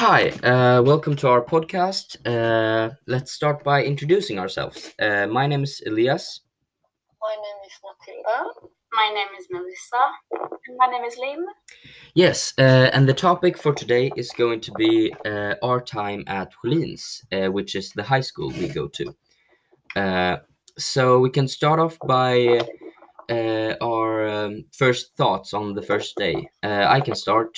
Hi, uh, welcome to our podcast. Uh, let's start by introducing ourselves. Uh, my name is Elias. My name is Matilda. My name is Melissa. And my name is Lynn. Yes, uh, and the topic for today is going to be uh, our time at Sjölins, uh, which is the high school we go to. Uh, so we can start off by uh, our um, first thoughts on the first day. Uh, I can start.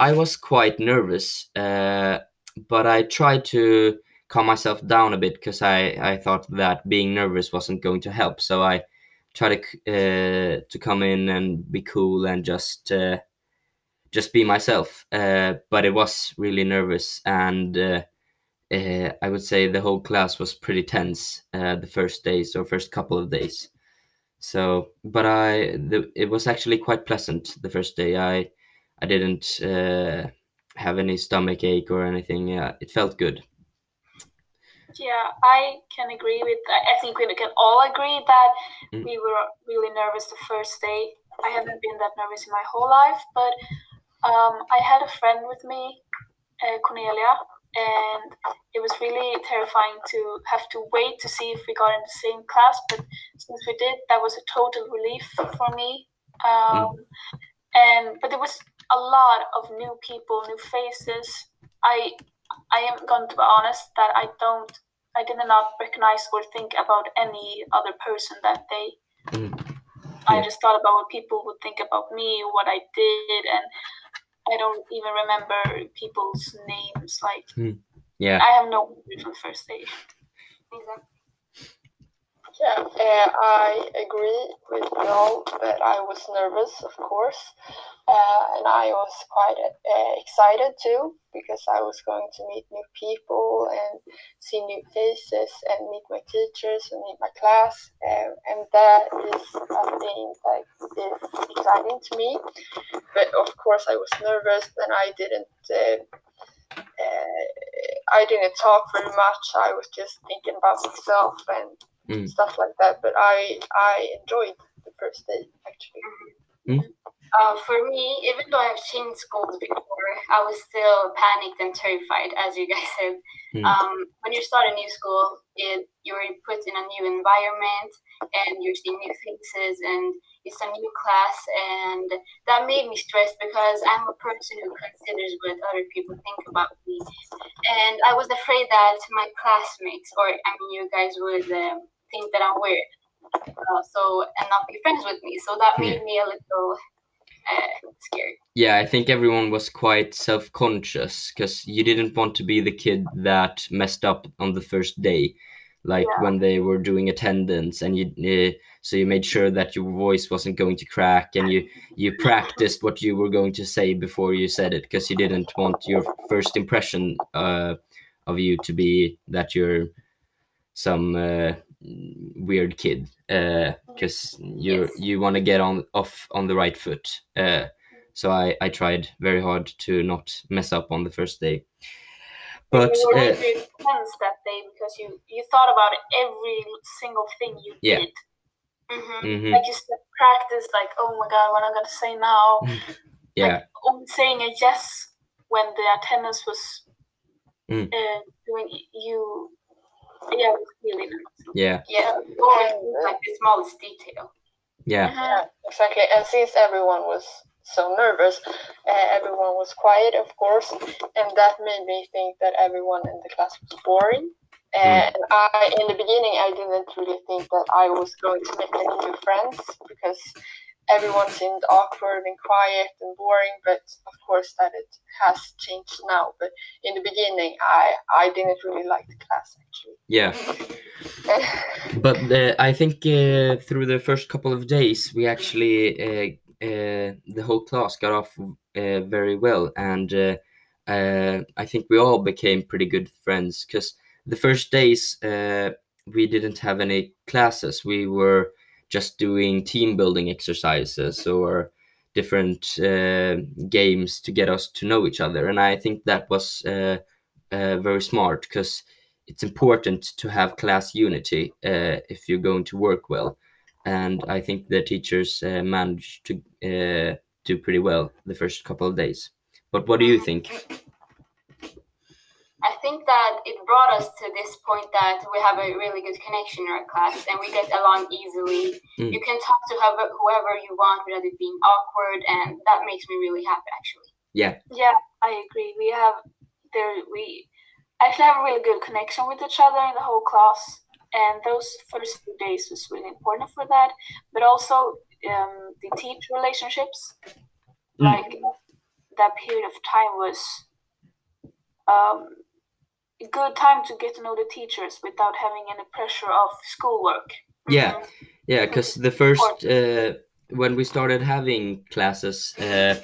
I was quite nervous, uh, but I tried to calm myself down a bit because I, I thought that being nervous wasn't going to help. So I tried to uh, to come in and be cool and just uh, just be myself. Uh, but it was really nervous, and uh, uh, I would say the whole class was pretty tense the first days or first couple of days. So, but I the, it was actually quite pleasant the first day. I I didn't uh, have any stomach ache or anything. Yeah, it felt good. Yeah, I can agree with that. I think we can all agree that Mm. we were really nervous the first day. I haven't been that nervous in my whole life, but um, I had a friend with me, uh, Cornelia, and it was really terrifying to have to wait to see if we got in the same class. But since we did, that was a total relief for me. Um, and but there was a lot of new people, new faces. I I am going to be honest that I don't I did not recognize or think about any other person that day. Mm. I just thought about what people would think about me, what I did, and I don't even remember people's names. Like Yeah, I have no memory from the first day. Yeah, uh, I agree with y'all that I was nervous, of course, uh, and I was quite uh, excited too because I was going to meet new people and see new faces and meet my teachers and meet my class, uh, and that is something that is exciting to me. But of course, I was nervous and I didn't. Uh, uh, I didn't talk very much. I was just thinking about myself and Mm. stuff like that. But I I enjoyed the first day actually. Uh, for me, even though I've changed schools before, I was still panicked and terrified, as you guys said. Mm. Um, when you start a new school, it, you're put in a new environment and you're seeing new faces and it's a new class. And that made me stressed because I'm a person who considers what other people think about me. And I was afraid that my classmates, or I mean, you guys would um, think that I'm weird. Uh, so, and not be friends with me. So that made me a little uh, scared. yeah. I think everyone was quite self-conscious because you didn't want to be the kid that messed up on the first day, like Yeah. when they were doing attendance, and you uh, so you made sure that your voice wasn't going to crack, and you you practiced what you were going to say before you said it because you didn't want your first impression uh, of you to be that you're some uh, weird kid because you Yes. you want to get on off on the right foot. Uh, so I I tried very hard to not mess up on the first day. But you were uh, really tense that day because you you thought about every single thing you Yeah. did. hmm mhm, Like you said, practice. Like, oh my god, what am I gonna say now? yeah, Only saying a yes when the attendance was Mm. uh, doing you. Yeah, it was really nice. yeah, Yeah, always like the smallest detail. yeah, Yeah, exactly. And since everyone was so nervous, uh, everyone was quiet, of course, and that made me think that everyone in the class was boring. And I, in the beginning, I didn't really think that I was going to make any new friends because everyone seemed awkward and quiet and boring. But of course, that it has changed now. But in the beginning, I I didn't really like the class actually. yeah. But uh, I think uh, through the first couple of days, we actually uh, uh, the whole class got off uh, very well, and uh, uh, I think we all became pretty good friends. Because the first days uh, we didn't have any classes; we were just doing team building exercises or different uh, games to get us to know each other, and I think that was uh, uh, very smart because it's important to have class unity uh, if you're going to work well. And I think the teachers uh, managed to uh, do pretty well the first couple of days. But what do you think? I think that it brought us to this point that we have a really good connection in our class and we get along easily. Mm. You can talk to whoever, whoever you want without it being awkward, and that makes me really happy actually. Yeah. Yeah, I agree. We have there we actually have a really good connection with each other in the whole class, and those first few days was really important for that. But also um, the teacher relationships, Mm. like that period of time was um, a good time to get to know the teachers without having any pressure of schoolwork. Yeah. Mhm. Yeah, because the first uh, when we started having classes, uh,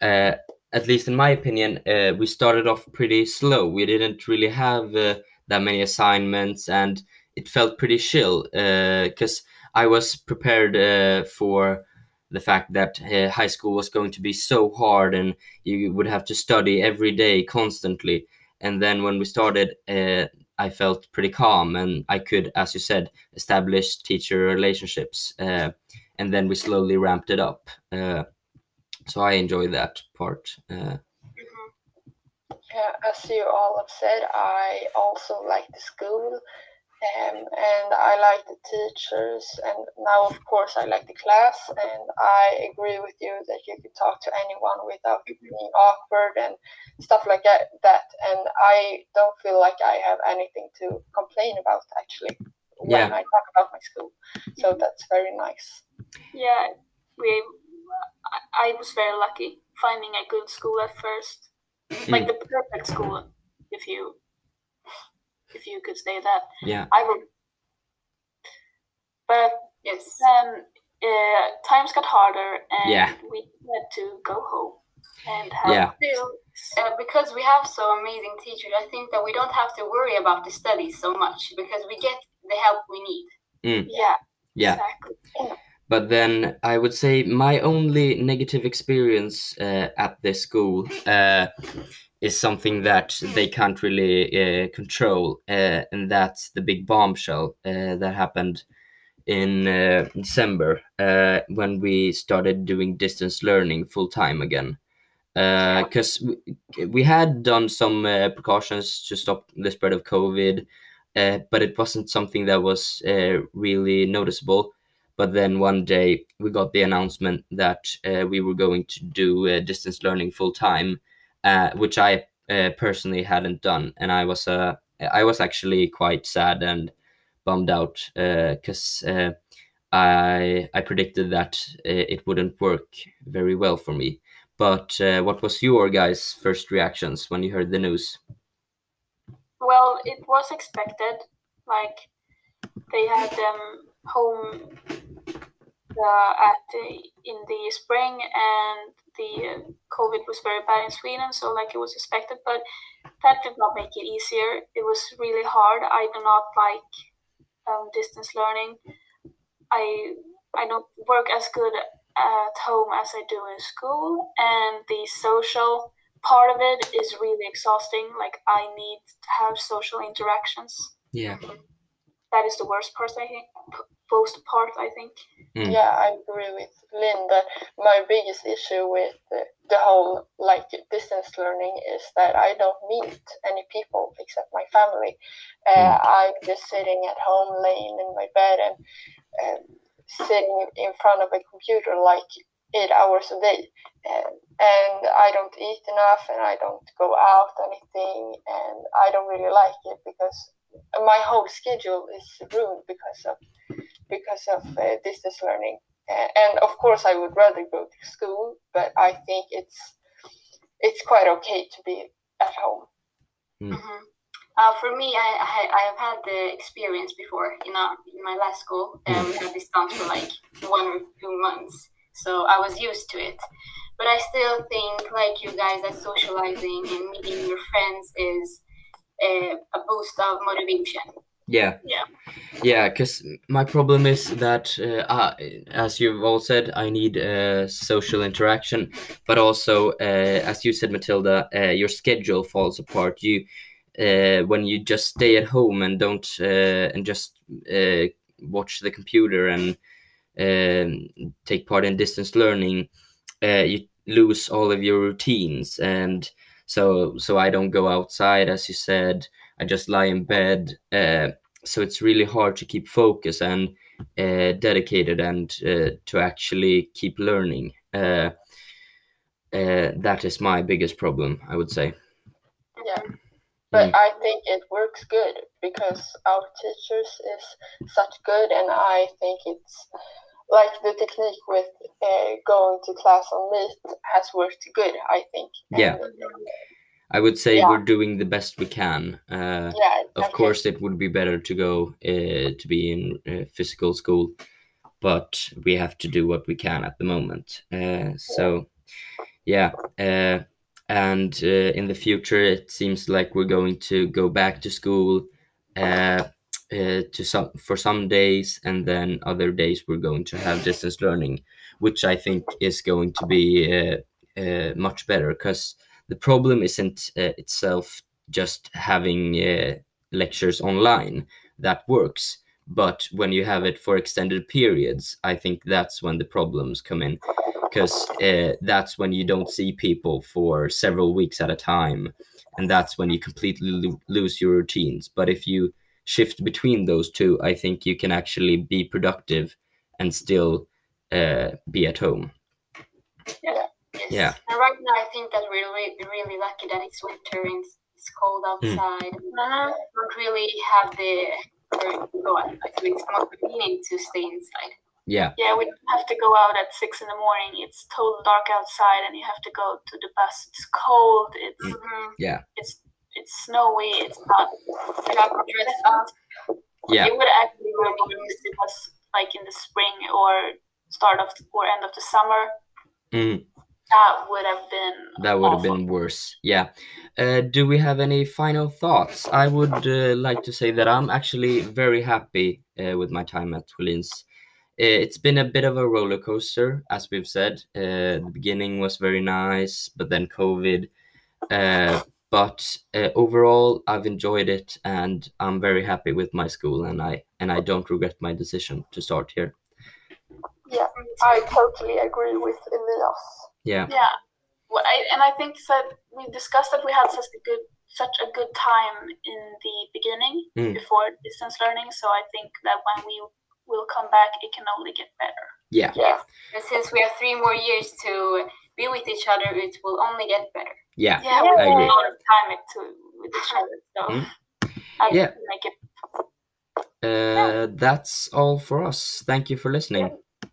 uh, at least in my opinion, uh, we started off pretty slow. We didn't really have uh, that many assignments, and it felt pretty chill. Because I was prepared uh, for the fact that uh, high school was going to be so hard, and you would have to study every day constantly. And then when we started, uh, I felt pretty calm, and I could, as you said, establish teacher relationships uh, and then we slowly ramped it up uh, so i enjoy that part Mhm. Yeah, as you all have said, I also like the school um, and I like the teachers. And now, of course, I like the class. And I agree with you that you could talk to anyone without being awkward and stuff like that. that. And I don't feel like I have anything to complain about actually when Yeah. I talk about my school. So that's very nice. Yeah, we. I, I was very lucky finding a good school at first, like the perfect school, if you, if you could say that. yeah I would. But Yes. then uh, times got harder, and Yeah. we had to go home and have. Yeah. Still, uh, because we have so amazing teachers, I think that we don't have to worry about the studies so much because we get the help we need. Yeah. yeah Exactly. But then i would say my only negative experience uh, at this school uh, is something that they can't really uh, control uh, and that's the big bombshell uh, that happened in uh, december when we started doing distance learning full time again because we, we had done some precautions to stop the spread of covid but it wasn't something that was really noticeable but then one day we got the announcement that uh, we were going to do uh, distance learning full time uh, which i uh, personally hadn't done. And i was uh, i was actually quite sad and bummed out because uh, i i predicted that uh, it wouldn't work very well for me. But uh, what was your guys first reactions when you heard the news? Well, it was expected. Like they had them home uh, at the, in the spring, and the uh, COVID was very bad in Sweden. So like it was expected, but that did not make it easier. It was really hard. I do not like um, distance learning. I I don't work as good at home as I do in school, and the social part of it is really exhausting. Like I need to have social interactions. yeah That is the worst part. I think. P- Most part, I think. Mm. Yeah, I agree with Lynn that my biggest issue with the, the whole like distance learning is that I don't meet any people except my family. Uh, I'm just sitting at home, laying in my bed, and um, sitting in front of a computer like eight hours a day. And, and I don't eat enough, and I don't go out anything, and I don't really like it because my whole schedule is ruined because of because of uh, distance learning. Uh, and of course, I would rather go to school, but I think it's it's quite okay to be at home. hmm Uh, for me, I, I I have had the experience before in, our, in my last school, and we had distance for like one or two months, so I was used to it. But I still think, like you guys, that socializing and meeting your friends is uh, a boost of motivation. Yeah. Yeah. Yeah, because my problem is that, uh, uh, as you've all said, I need uh, social interaction, but also, uh, as you said, Matilda, uh, your schedule falls apart. You, uh, when you just stay at home and don't, uh, and just uh, watch the computer and um, take part in distance learning, uh, you lose all of your routines and so so I don't go outside, as you said. I just lie in bed. Uh, so it's really hard to keep focus and uh, dedicated and uh, to actually keep learning. Uh, uh, that is my biggest problem, I would say. Yeah. But Mm. I think it works good because our teachers is such good, and I think it's like the technique with uh, going to class on Meet has worked good. I think. Yeah. And, I would say Yeah. we're doing the best we can. Uh, yeah. of course, it would be better to go uh, to be in uh, physical school, but we have to do what we can at the moment. Uh, so, yeah. Uh, and uh, in the future, it seems like we're going to go back to school uh, uh, to some for some days, and then other days we're going to have distance learning, which I think is going to be uh, uh, much better because the problem isn't uh, itself just having uh, lectures online. That works. But when you have it for extended periods i think that's when the problems come in. Because uh, that's when you don't see people for several weeks at a time. And that's when you completely lo- lose your routines. But if you shift between those two i think you can actually be productive and still uh, be at home Yes. Yeah. And right now, I think that we're really, really lucky that it's winter and it's- it's cold Hmm. outside. and Uh-huh. we don't really have the urge to go out. Like, it's more convenient to stay inside. yeah Yeah, we have to go out at six in the morning. It's total dark outside, and you have to go to the bus. It's cold. It's Mhm. Yeah. It's it's snowy. It's not. You have to up. yeah It would actually really be nice if it was like in the spring or start of or end of the summer. Mhm. That would have been. that would have been worse yeah uh, do we have any final thoughts i would uh, like to say that i'm actually very happy uh, with my time at Sjölins. Uh, it's been a bit of a roller coaster as we've said uh, the beginning was very nice but then covid uh, but uh, overall i've enjoyed it and i'm very happy with my school and i and i don't regret my decision to start here Yeah, I totally agree with Elias. Yeah Yeah, well, I, and I think that we discussed that we had such a good such a good time in the beginning Mm. before distance learning. So I think that when we will come back, it can only get better. yeah Yeah, And since we have three more years to be with each other, it will only get better. yeah Yeah, I we have agree. a lot of time to with each other. So Mm. I Yeah. make it uh, that's all for us thank you for listening